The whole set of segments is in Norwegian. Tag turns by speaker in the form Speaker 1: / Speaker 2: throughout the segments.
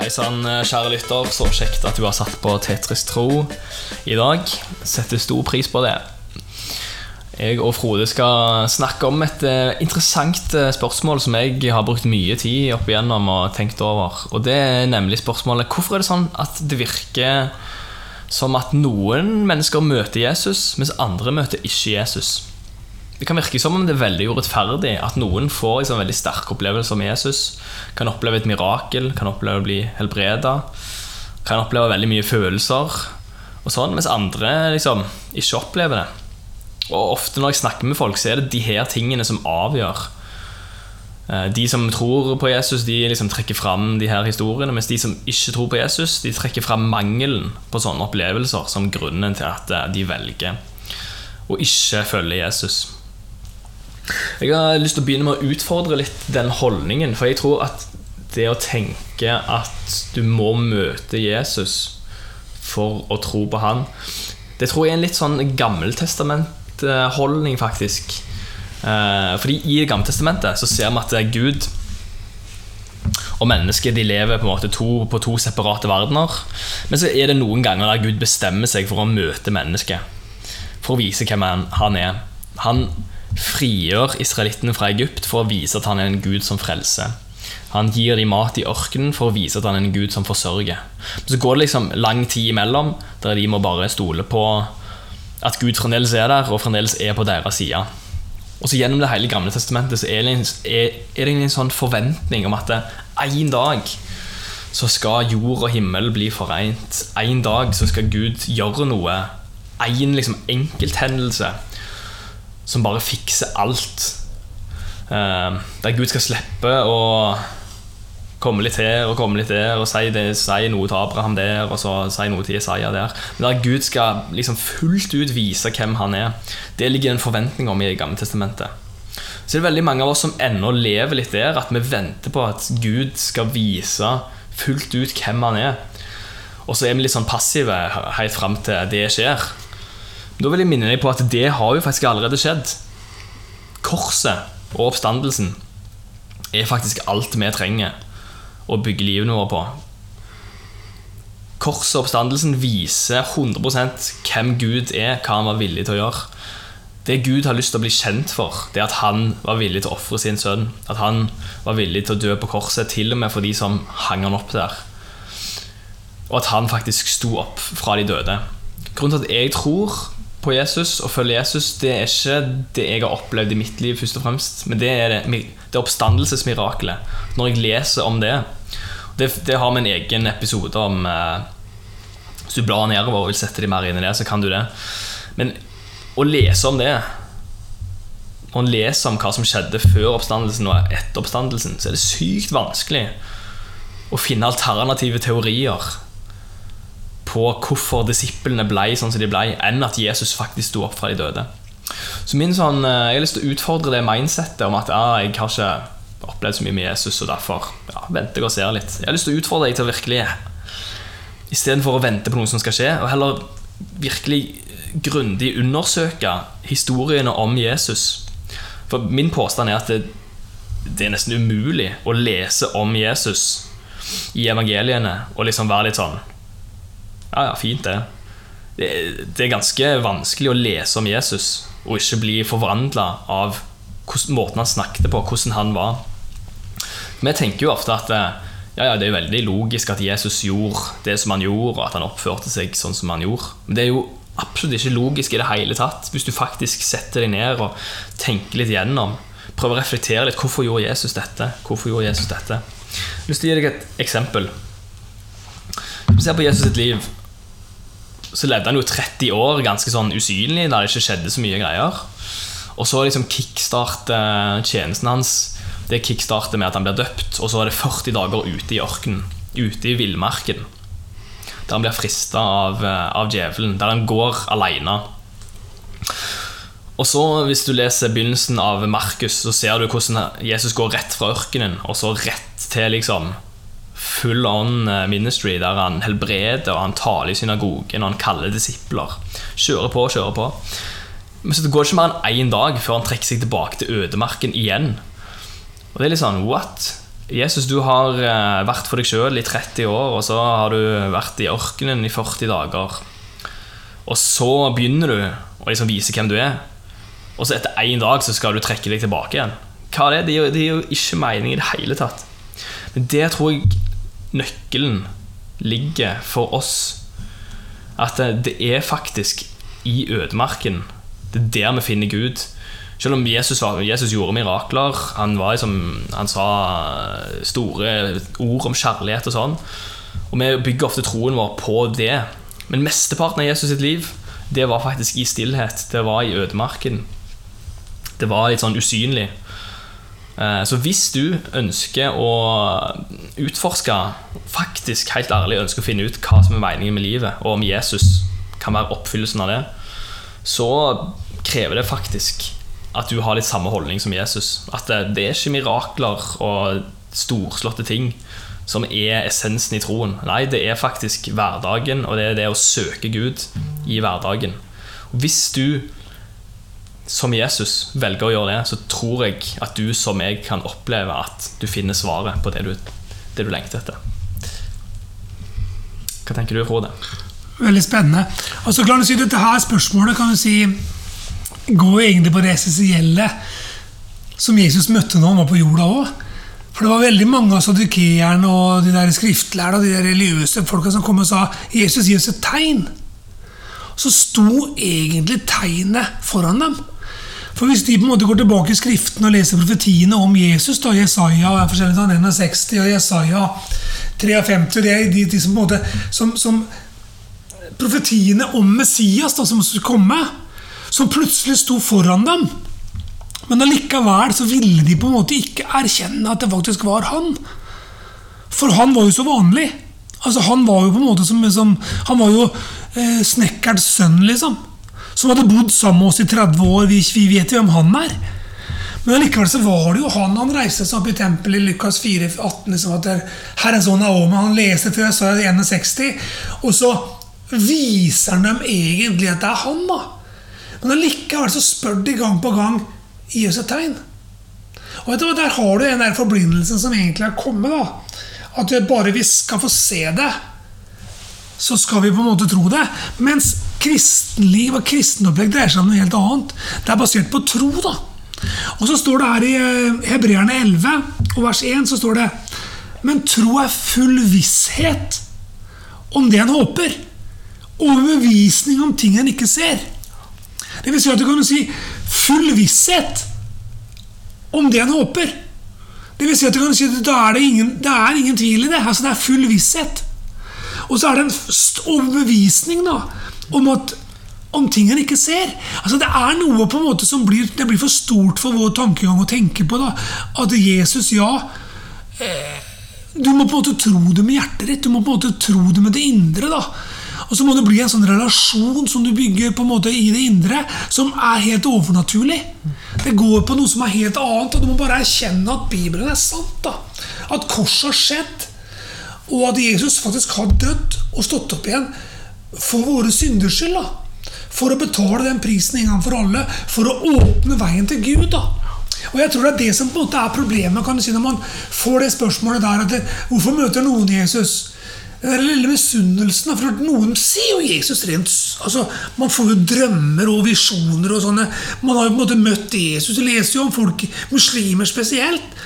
Speaker 1: Hei sann, kjære lytter. Så kjekt at du har satt på Tetris Tro i dag. Setter stor pris på det. Jeg og Frode skal snakke om et eh, interessant eh, spørsmål som jeg har brukt mye tid opp igjennom og tenkt over. Og det er nemlig spørsmålet hvorfor er det sånn at det virker som at noen mennesker møter Jesus, mens andre møter ikke Jesus. Det kan virke som om det er veldig urettferdig at noen får liksom, veldig sterke opplevelser med Jesus. Kan oppleve et mirakel, kan oppleve å bli helbreda. Kan oppleve veldig mye følelser, og sånn, mens andre liksom, ikke opplever det. Og ofte når jeg snakker med folk, så er det de her tingene som avgjør. Eh, De som tror på Jesus, de liksom trekker fram de her historiene, mens de som ikke tror på Jesus, de trekker fram mangelen på sånne opplevelser som grunnen til at eh, de velger å ikke følge Jesus. Jeg har lyst til å begynne med å utfordre litt den holdningen, for jeg tror at det å tenke at du må møte Jesus for å tro på han, det tror jeg er en litt sånn gammeltestamentholdning, faktisk. Eh, Fordi i Det gamle testamentet så ser vi at Gud og mennesket de lever på en måte to, på to separate verdener. Men så er det noen ganger der Gud bestemmer seg for å møte mennesket. For å vise hvem han- er. Han frigjør israelittene fra Egypt for å vise at han er en Gud som frelser. Han gir dem mat i ørkenen for å vise at han er en Gud som forsørger. Så går det liksom lang tid imellom, der de må bare stole på at Gud fremdeles er der, og fremdeles er på deres side. Og så Gjennom det hele gamle testamentet så er det en, er, det en sånn forventning om at en dag så skal jord og himmel bli forent. En dag så skal Gud gjøre noe. En liksom enkelthendelse som bare fikser alt. Eh, der Gud skal slippe å komme litt her og komme litt der og si, det, si noe til Abraham der og så si noe til Jesaja der. Men der Gud skal liksom fullt ut vise hvem han er. Det ligger en forventning om i gamle testamentet. Så det er veldig mange av oss som ennå lever litt der, at vi venter på at Gud skal vise fullt ut hvem han er. Og så er vi litt sånn passive helt fram til det skjer. Da vil jeg minne deg på at det har jo faktisk allerede skjedd. Korset og oppstandelsen er faktisk alt vi trenger å bygge livet vårt på. Korset og oppstandelsen viser 100% hvem Gud er, hva han var villig til å gjøre. Det Gud har lyst til å bli kjent for, det er at han var villig til å ofre sin sønn. At han var villig til å dø på korset, til og med for de som hang han opp der. Og at han faktisk sto opp fra de døde. Grunnen til at jeg tror på Jesus og følge Jesus, det er ikke det jeg har opplevd i mitt liv, først og fremst, men det er det, det oppstandelsesmirakelet. Når jeg leser om det Det, det har vi en egen episode om. eh, Hvis du blar nedover og vil sette deg mer inn i det, så kan du det. Men å lese om det og lese om hva som skjedde før oppstandelsen og etter oppstandelsen, så er det sykt vanskelig å finne alternative teorier på hvorfor disiplene ble sånn som de ble, enn at Jesus faktisk sto opp fra de døde. Så min sånn, eh, Jeg har lyst til å utfordre det mindsettet om at ah, jeg har ikke opplevd så mye med Jesus, og derfor ja, venter jeg og ser litt. Jeg har lyst til å utfordre deg til å virkelig Istedenfor å vente på noe som skal skje, og heller virkelig grundig undersøke historiene om Jesus. For min påstand er at det, det er nesten umulig å lese om Jesus i evangeliene og liksom være litt sånn Ja, ja, fint, det. Det, er ganske vanskelig å lese om Jesus og ikke bli forvandla av måten han snakket på, hvordan han var. Vi tenker jo ofte at eh, ja, ja, det er veldig logisk at Jesus gjorde det som han gjorde, og at han oppførte seg sånn som han gjorde. Men det er jo absolutt ikke logisk i det hele tatt, hvis du faktisk setter deg ned og tenker litt gjennom. Prøver å reflektere litt. Hvorfor gjorde Jesus dette? Hvorfor gjorde Jesus dette? Jeg å gi deg et eksempel. Du ser på Jesus sitt liv, så levde han jo 30 år ganske sånn usynlig, der det ikke skjedde så mye greier. Og så liksom kickstarter tjenesten hans Det kickstarter med at han blir døpt, og så er det 40 dager ute i ørkenen, ute i villmarken. Der han blir frista av, eh, av djevelen, der han går alene. Og så, hvis du leser begynnelsen av Markus, så ser du hvordan Jesus går rett fra ørkenen, og så rett til liksom full on eh, ministry, der han helbreder, og han taler i synagogen, og han kaller disipler. Kjører på, kjører på. Men så det går ikke mer enn én dag før han trekker seg tilbake til ødemarken igjen. Og det er litt sånn What? Jesus, du har eh, vært for deg sjøl i 30 år, og så har du vært i ørkenen i 40 dager. Og så begynner du å liksom vise hvem du er, og så etter én dag så skal du trekke deg tilbake igjen. Hva er det? Det gir, jo ikke mening i det hele tatt. Men det tror jeg nøkkelen ligger for oss. At det, er faktisk i ødemarken. Det er der vi finner Gud. Selv om Jesus, var, Jesus gjorde mirakler, han, liksom, han, sa store ord om kjærlighet og sånn. Og vi bygger ofte troen vår på det. Men mesteparten av Jesus sitt liv det var faktisk i stillhet. Det var i ødemarken. Det var litt sånn usynlig. Eh, så hvis du ønsker å utforske, faktisk helt ærlig ønsker å finne ut hva som er meningen med livet, og om Jesus kan være oppfyllelsen av det, så krever det faktisk at du har litt samme holdning som Jesus. At det, er ikke mirakler og storslåtte ting som er essensen i troen. Nei, det er faktisk hverdagen, og det er det å søke Gud i hverdagen. Hvis du som Jesus velger å gjøre det, så tror jeg at du som jeg kan oppleve at du finner svaret på det du, det du lengter etter. Hva tenker du, Frode?
Speaker 2: Veldig spennende. Og så si Dette her spørsmålet kan du si går egentlig på det essensielle som Jesus møtte når han var på jorda òg. For det var veldig mange av sadukeerne og de der skriftlærde og de der religiøse folka som kom og sa Jesus gir oss et tegn. Så sto egentlig tegnet foran dem. For Hvis de på en måte går tilbake i Skriften og leser profetiene om Jesus, da, Jesaja er forskjellig fra 61 og Jesaja 53 Det er de, de som på en måte som, som Profetiene om Messias da, som skulle komme, som plutselig sto foran dem. Men allikevel så ville de på en måte ikke erkjenne at det faktisk var han. For han var jo så vanlig. Altså Han var jo på en måte som, som Han var jo eh, snekkerens sønn, liksom. Som hadde bodd sammen med oss i 30 år. Vi, vi vet jo hvem han er. Men allikevel så var det jo han han reiste seg opp i tempelet i Lukas 4, 18, liksom at Herrens ånd er over meg. Han leste før jeg sa 61, og så viser han dem egentlig at det er han. da. Men allikevel så spør de gang på gang gi oss et tegn. Og vet du, Der har du den der forblindelsen som egentlig er kommet. da. At bare vi skal få se det, så skal vi på en måte tro det. Mens kristenliv og kristenopplegg dreier seg om noe helt annet. Det er basert på tro. da. Og så står det her i eh, Hebreerne 11, og vers 1, så står det Men tro er full visshet om det en håper. Overbevisning om ting en ikke ser. Det vil si at du kan si full visshet om det en håper. Det vil si at du kan si at da er det, ingen, det er ingen tvil i det. Altså Det er full visshet. Og så er det en overbevisning da, om at om ting en ikke ser. Altså Det er noe på en måte som blir, det blir for stort for vår tankegang å tenke på. da, At Jesus, ja eh, Du må på en måte tro det med hjertet ditt. Du må på en måte tro det med det indre. da, og så må det bli en sånn relasjon som du bygger på en måte i det indre, som er helt overnaturlig. Det går på noe som er helt annet, og du må bare erkjenne at Bibelen er sant. da. At korset har skjedd, og at Jesus faktisk har dødd og stått opp igjen for våre synders skyld. da. For å betale den prisen en gang for alle, for å åpne veien til Gud. da. Og jeg tror det er det som på en måte er problemet kan du si, når man får det spørsmålet der. at det, Hvorfor møter noen Jesus? Den lille misunnelsen. For noen ser jo Jesus rent altså, Man får jo drømmer og visjoner og sånne. Man har jo på en måte møtt Jesus. Jeg leser jo om folk, muslimer spesielt,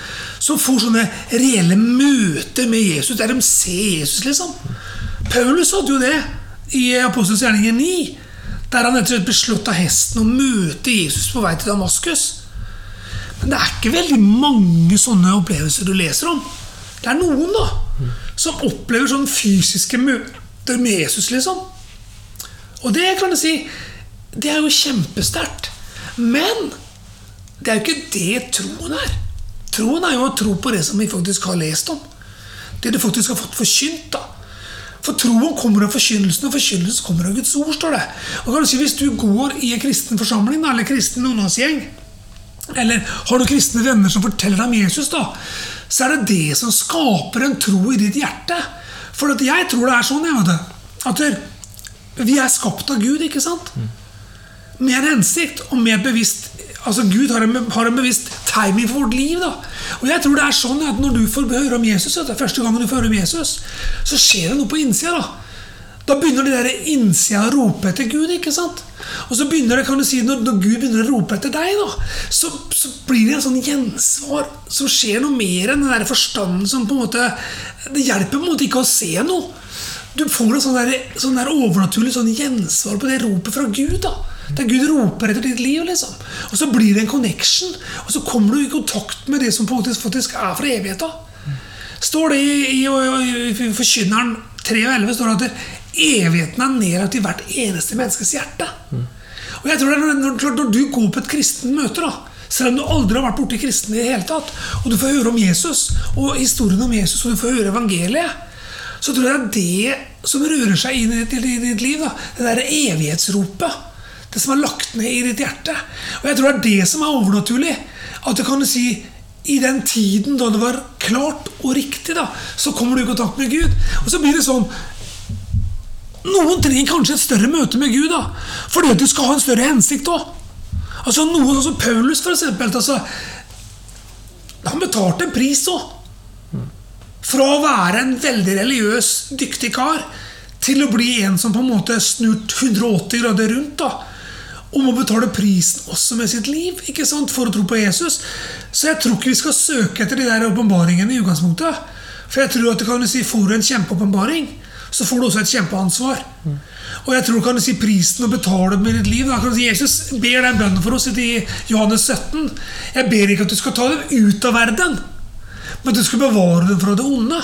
Speaker 2: som får sånne reelle møter med Jesus, der de ser Jesus, liksom. Paulus hadde jo det i Apostels gjerninger 9. Der han ble slått av hesten å møte Jesus på vei til Damaskus. Men det er ikke veldig mange sånne opplevelser du leser om. Det er noen, da som opplever sånne fysiske møter med Jesus, liksom. Og det kan jeg si Det er jo kjempesterkt. Men det er jo ikke det troen er. Troen er jo å tro på det som vi faktisk har lest om. Det du faktisk har fått forkynt. da. For troen kommer av forkynnelsen, og forkynnelsen kommer av Guds ord. står det. Og kan du si, Hvis du går i en kristen forsamling eller kristen ungdomsgjeng, eller har du kristne venner som forteller om Jesus, da, så er det det som skaper en tro i ditt hjerte. For jeg tror det er sånn jeg vet at vi er skapt av Gud, ikke sant? Med en hensikt og med bevisst Altså Gud har en, har en bevisst timing for vårt liv. da Og jeg tror det er sånn at Når du får høre om Jesus, det er første gangen du får høre om Jesus, så skjer det noe på innsida. Da Da begynner de der innsida å rope etter Gud. ikke sant? Og så begynner det, kan du si, Når, når Gud begynner å rope etter deg, da så, så blir det en sånn gjensvar som skjer noe mer enn den der forstanden som på en måte Det hjelper på en måte ikke å se noe. Du får en sånn der, sånn der overnaturlig sånn gjensvar på det ropet fra Gud. da der Gud roper etter ditt liv. liksom. Og så blir det en connection, og så kommer du i kontakt med det som faktisk, er fra evigheta. Står det i, i, i, Forkynneren 3 og 11 står det at evigheten er nedlagt i hvert eneste menneskes hjerte. Og jeg tror det er når, når, du går på et kristen møte, da, selv om du aldri har vært borti kristne i det hele tatt, og du får høre om Jesus og historien om Jesus, og du får høre evangeliet, så tror jeg det er det som rører seg inn i ditt liv. da, Det derre evighetsropet. Det som er lagt ned i ditt hjerte. Og jeg tror det er det som er overnaturlig. At du kan si i den tiden da det var klart og riktig, da, så kommer du i kontakt med Gud. Og så blir det sånn Noen trenger kanskje et større møte med Gud da, fordi at du skal ha en større hensikt òg. Altså, noen, sånn som Paulus, for eksempel. Altså, han betalte en pris òg. Fra å være en veldig religiøs, dyktig kar til å bli en som på en måte snurt 180 grader rundt. da og å betale prisen også med sitt liv ikke sant, for å tro på Jesus. Så jeg tror ikke vi skal søke etter de der åpenbaringene i utgangspunktet. For jeg tror at du kan si, Får du en kjempeåpenbaring, så får du også et kjempeansvar. Mm. Og jeg tror kan du si prisen å betale med ditt liv. Da kan du si, Jesus ber deg bønnen for oss i Johannes 17. Jeg ber ikke at du skal ta dem ut av verden, men at du skal bevare dem fra det onde.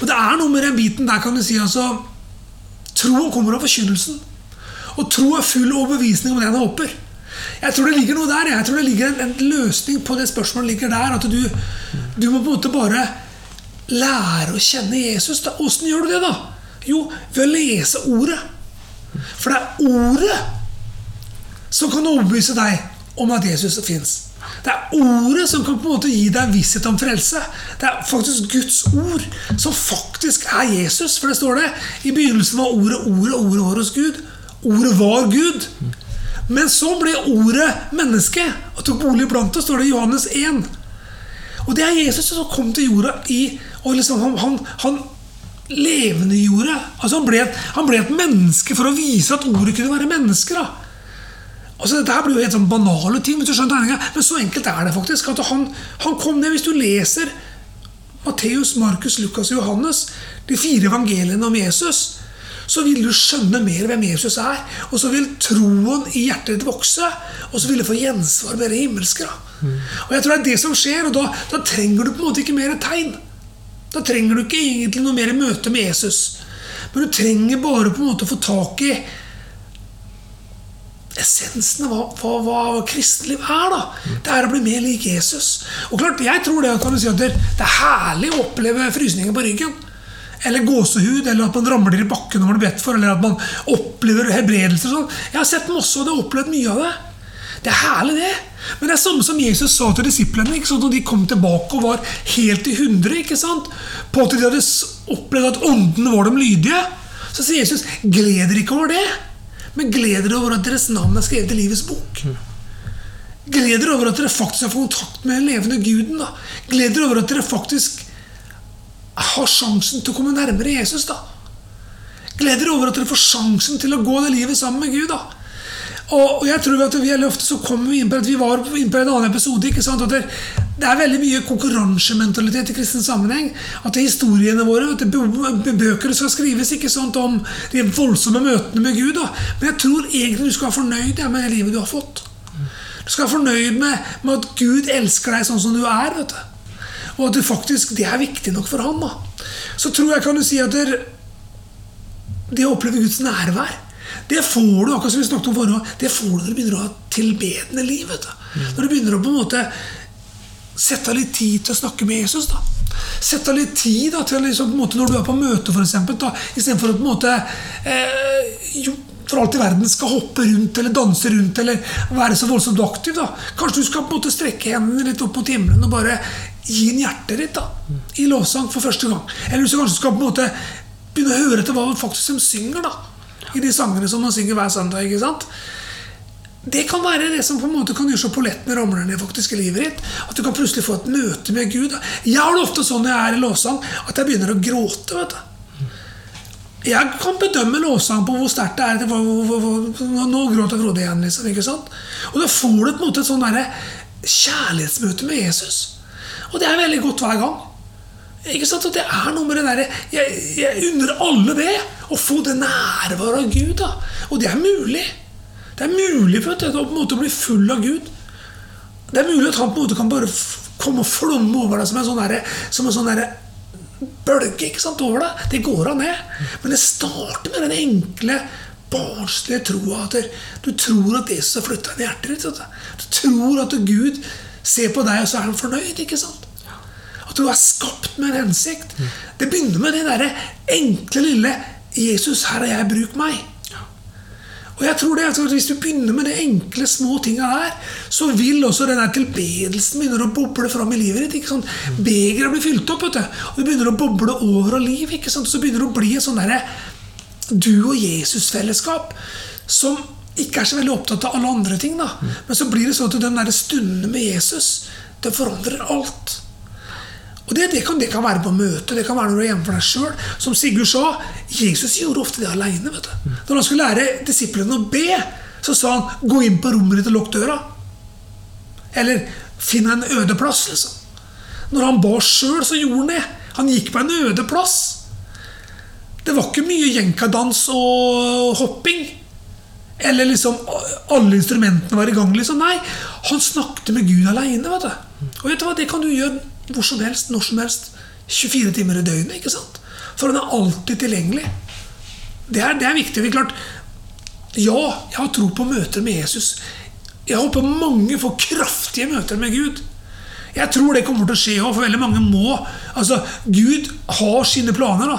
Speaker 2: Og det er noe med den biten der kan du si altså Troen kommer av forkynnelsen. Og tro er full overbevisning om det han håper. Jeg tror det ligger noe der. Jeg tror det ligger en, en løsning på det spørsmålet ligger der. At du, du, må på en måte bare lære å kjenne Jesus. Da. Åssen gjør du det, da? Jo, ved å lese ordet. For det er ordet som kan overbevise deg om at Jesus fins. Det er ordet som kan på en måte gi deg visshet om frelse. Det er faktisk Guds ord som faktisk er Jesus. For det står det i begynnelsen var ordet, ordet, ordet ordet hos Gud. Ordet var Gud. Men så ble ordet menneske og tok bolig blant oss, står det i Johannes 1. Og det er Jesus som kom til jorda i og liksom han, han, han levendegjorde altså han ble, han ble et menneske for å vise at ordet kunne være mennesker. da Altså, Dette her blir jo helt sånn banale ting, hvis du skjønner tegninga, men så enkelt er det faktisk. at han, han kom ned, Hvis du leser Matteus, Markus, Lukas og Johannes, de fire evangeliene om Jesus, så vil du skjønne mer hvem Jesus er. Og så vil troen i hjertet ditt vokse, og så vil du få gjensvar med det himmelske. Mm. Og jeg tror det er det som skjer, og da, da, trenger du på en måte ikke mer tegn. Da trenger du ikke egentlig noe mer møte med Jesus. Men du trenger bare på en måte å få tak i essensen av hva, hva, hva kristeliv er. da Det er å bli mer lik Jesus. Og klart, Jeg tror det kan du si at det er herlig å oppleve frysninger på ryggen eller gåsehud, eller at man ramler i bakken når man blir bedt for, eller at man opplever helbredelser. Sånn. Jeg har sett masse, og det har opplevd mye av det. Det er herlig, det. Men det er samme som Jesus sa til disiplene ikke sant? når de kom tilbake og var helt i hundre. ikke sant? På at de hadde opplevd at åndene var dem lydige. Så sier Jesus, 'Gled dere ikke over det', men gled dere over at deres navn er skrevet i livets bok'. Gled dere over at dere faktisk har fått kontakt med den levende Guden. da. Gled dere over at dere faktisk har sjansen til å komme nærmere Jesus. da. Gled dere over at dere får sjansen til å gå det livet sammen med Gud. da. Og, jeg tror at vi ofte så kommer vi inn på at vi var inn på en annen episode. ikke sant? At det, er veldig mye konkurransementalitet i kristen sammenheng. At det er historiene våre, at det bøker skal skrives ikke sant, om de voldsomme møtene med Gud. Da. Men jeg tror egentlig du skal være fornøyd med det livet du har fått. Du skal være fornøyd med, med at Gud elsker deg sånn som du er. vet du. Og at det faktisk det er viktig nok for han. da. Så tror jeg kan du si at det, det å oppleve Guds nærvær det får du akkurat som vi snakket om forrige, det får du når du begynner å ha tilbedende liv. vet du. Mm. Når du begynner å på en måte sette av litt tid til å snakke med Jesus. da. Sette av litt tid da, til liksom, på en måte, når du er på møte, f.eks. Istedenfor å på en måte eh, jo, for alt i verden skal hoppe rundt eller danse rundt eller være så voldsomt aktiv. da. Kanskje du skal på en måte strekke hendene litt opp mot himmelen og bare gi inn hjertet ditt da, i lovsang for første gang. Eller hvis du kanskje skal på en måte begynne å høre etter hva faktisk de synger da, i de sangene som man synger hver søndag. ikke sant? det kan være det som på en måte kan gjøre så pollettene ramler ned faktisk i livet ditt. At du kan plutselig få et møte med Gud. Jeg har det ofte sånn når jeg er i lovsang, at jeg begynner å gråte. vet du. Jeg kan bedømme lovsang på hvor sterkt det er. Hvor, hvor, hvor, nå gråter Frode igjen. liksom, ikke sant? Og da får du på en måte et sånn kjærlighetsmøte med Jesus. Og det er veldig godt hver gang. Ikke sant? Og det er noe med det derre jeg, jeg unner alle det. Å få det nærværet av Gud. da. Og det er mulig. Det er mulig at det, på en måte å bli full av Gud. Det er mulig at han på en måte kan bare komme og flomme over deg som en sånn derre- som en sånn der bølge ikke sant, over deg. Det går han ned. Men det starter med den enkle, barnslige troa at du tror at Jesus har flytta inn i hjertet ditt. Du Du tror at Gud ser på deg, og så er han fornøyd. ikke sant? At du er skapt med en hensikt. Det begynner med det derre enkle, lille 'Jesus, her er jeg, bruk meg'. Og jeg tror det, jeg tror at Hvis du begynner med de enkle, små tinga der, så vil også den der tilbedelsen begynne å boble fram i livet ditt. ikke sant? Begeret blir fylt opp, vet du. og det begynner å boble over av liv. ikke sant? Så begynner det å bli et sånn derre du og Jesus-fellesskap som ikke er så veldig opptatt av alle andre ting. da. Men så blir det sånn at der stundene med Jesus, det forandrer alt. Og det, det, kan, det kan være på møte, det kan være når du er hjemme for deg sjøl. Som Sigurd sa, Jesus gjorde ofte det aleine. Når han skulle lære disiplene å be, så sa han 'gå inn på rommet ditt og lukk døra'. Eller 'finn en øde plass'. liksom. Når han ba sjøl, så gjorde han det. Han gikk på en øde plass. Det var ikke mye jenkadans og hopping. Eller liksom alle instrumentene var i gang. liksom. Nei, han snakket med Gud aleine. Og vet du hva, det kan du gjøre hvor som helst, når som helst. 24 timer i døgnet. ikke sant? For han er alltid tilgjengelig. Det er, det er viktig. Vi klart, Ja, jeg har tro på møter med Jesus. Jeg håper mange får kraftige møter med Gud. Jeg tror det kommer til å skje òg, for veldig mange må Altså, Gud har sine planer da,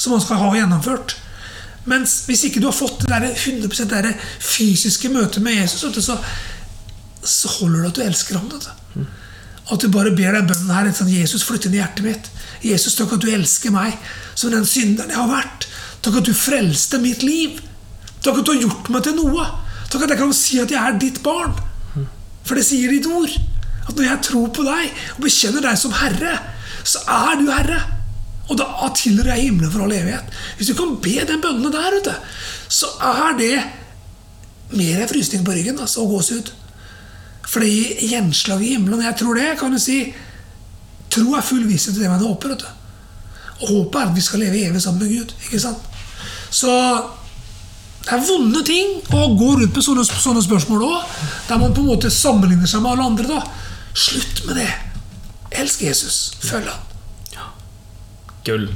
Speaker 2: som han skal ha gjennomført. Mens hvis ikke du har fått det der 100 det der fysiske møtet med Jesus, så, så holder det at du elsker ham. Vet. At du bare ber deg bønnen her. Sånn, Jesus, flytt inn i hjertet mitt. Jesus, takk at du elsker meg som den synderen jeg har vært. Takk at du frelste mitt liv. Takk at du har gjort meg til noe. Takk at jeg kan si at jeg er ditt barn. For det sier ditt ord. At når jeg tror på deg og bekjenner deg som Herre, så er du Herre. Og da tilhører jeg himmelen for all evighet. Hvis du kan be den bønnen der ute, så er det mer enn frysning på ryggen altså, og gåsehud. For det gir gjenslag i himmelen. Jeg tror det, kan du si Tro er full visshet til det man håper. vet du. Og håpet er at vi skal leve evig sammen med Gud. ikke sant? Så det er vonde ting å gå rundt med sånne, sånne spørsmål òg. Der man på en måte sammenligner seg med alle andre. da. Slutt med det. Elsk Jesus. Følg han.
Speaker 1: Gull.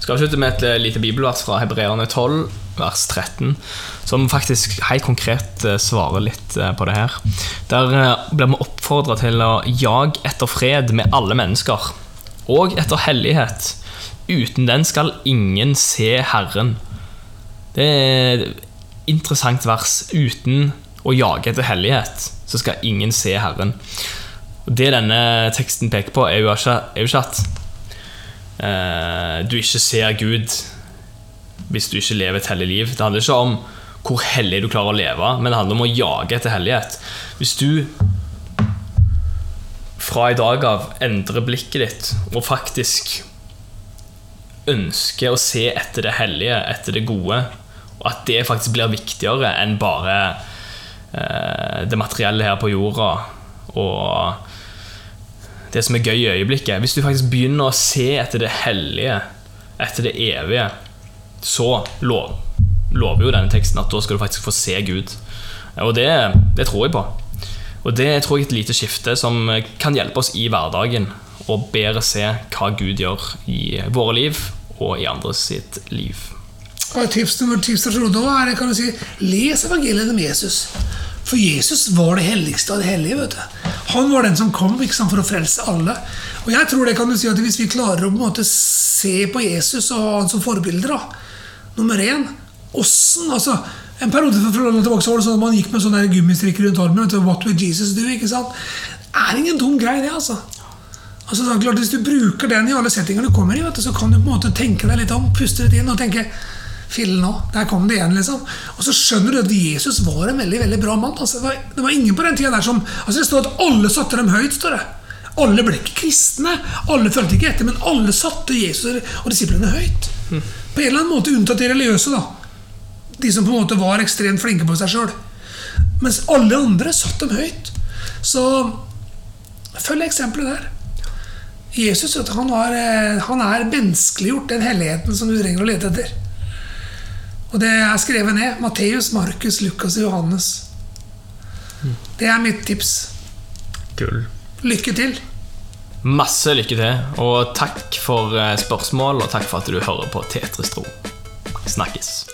Speaker 1: Skal avslutte med et eh, lite bibelvers fra Hebreerne 12, vers 13, som faktisk helt konkret eh, svarer litt eh, på det her. Der blir vi oppfordra til å jage etter fred med alle mennesker, og etter hellighet. Uten den skal ingen se Herren. Det er et interessant vers. Uten å jage etter hellighet, så skal ingen se Herren. Det denne teksten peker på, er jo ikke, at du ikke ser Gud hvis du ikke lever et hellig liv. Det handler ikke om hvor hellig du klarer å leve, men det handler om å jage etter hellighet. Hvis du fra i dag av endrer blikket ditt og faktisk ønsker å se etter det hellige, etter det gode, og at det faktisk blir viktigere enn bare eh, det materielle her på jorda og det som er gøy i øyeblikket. Hvis du faktisk begynner å se etter det hellige, etter det evige, så lov, lover jo denne teksten at da skal du faktisk få se Gud. Og det, det tror jeg på. Og det tror jeg er et lite skifte som kan hjelpe oss i hverdagen og bedre se hva Gud gjør i våre liv og i andres sitt liv.
Speaker 2: Og tips nummer tips til Frode er kan du si, les evangeliet om Jesus. For Jesus var det helligste av det hellige. vet du. Han var den som kom sant, for å frelse alle. Og jeg tror det kan du si at Hvis vi klarer å på måte se på Jesus og han som forbilder da, Nummer én åssen, altså, En periode for å tilbake så var det sånn at man gikk med sånne der gummistrikker rundt armen. vet du, What will Jesus do? ikke sant? Det er ingen dum greie, det. altså. Altså, det er klart, Hvis du bruker den i alle settinger du kommer i, vet du, så kan du på en måte tenke deg litt om, puste litt inn og tenke fillen òg. Der kom det igjen, liksom. Og så skjønner du at Jesus var en veldig veldig bra mann. Altså, det, var, det var ingen på den tida der som altså Det står at alle satte dem høyt. står det. Alle ble ikke kristne, alle fulgte ikke etter, men alle satte Jesus og disiplene høyt. På en eller annen måte unntatt de religiøse, da. De som på en måte var ekstremt flinke på seg sjøl. Mens alle andre satte dem høyt. Så følg eksempelet der. Jesus han, har, eh, han er menneskeliggjort den helligheten som du trenger å lete etter. Og det er skrevet ned. Matteus, Markus, Lukas og Johannes. Det er mitt tips.
Speaker 1: Gull.
Speaker 2: Lykke til.
Speaker 1: Masse lykke til, og takk for eh, spørsmål, og takk for at du hører på Tetris Tro. Snakkes.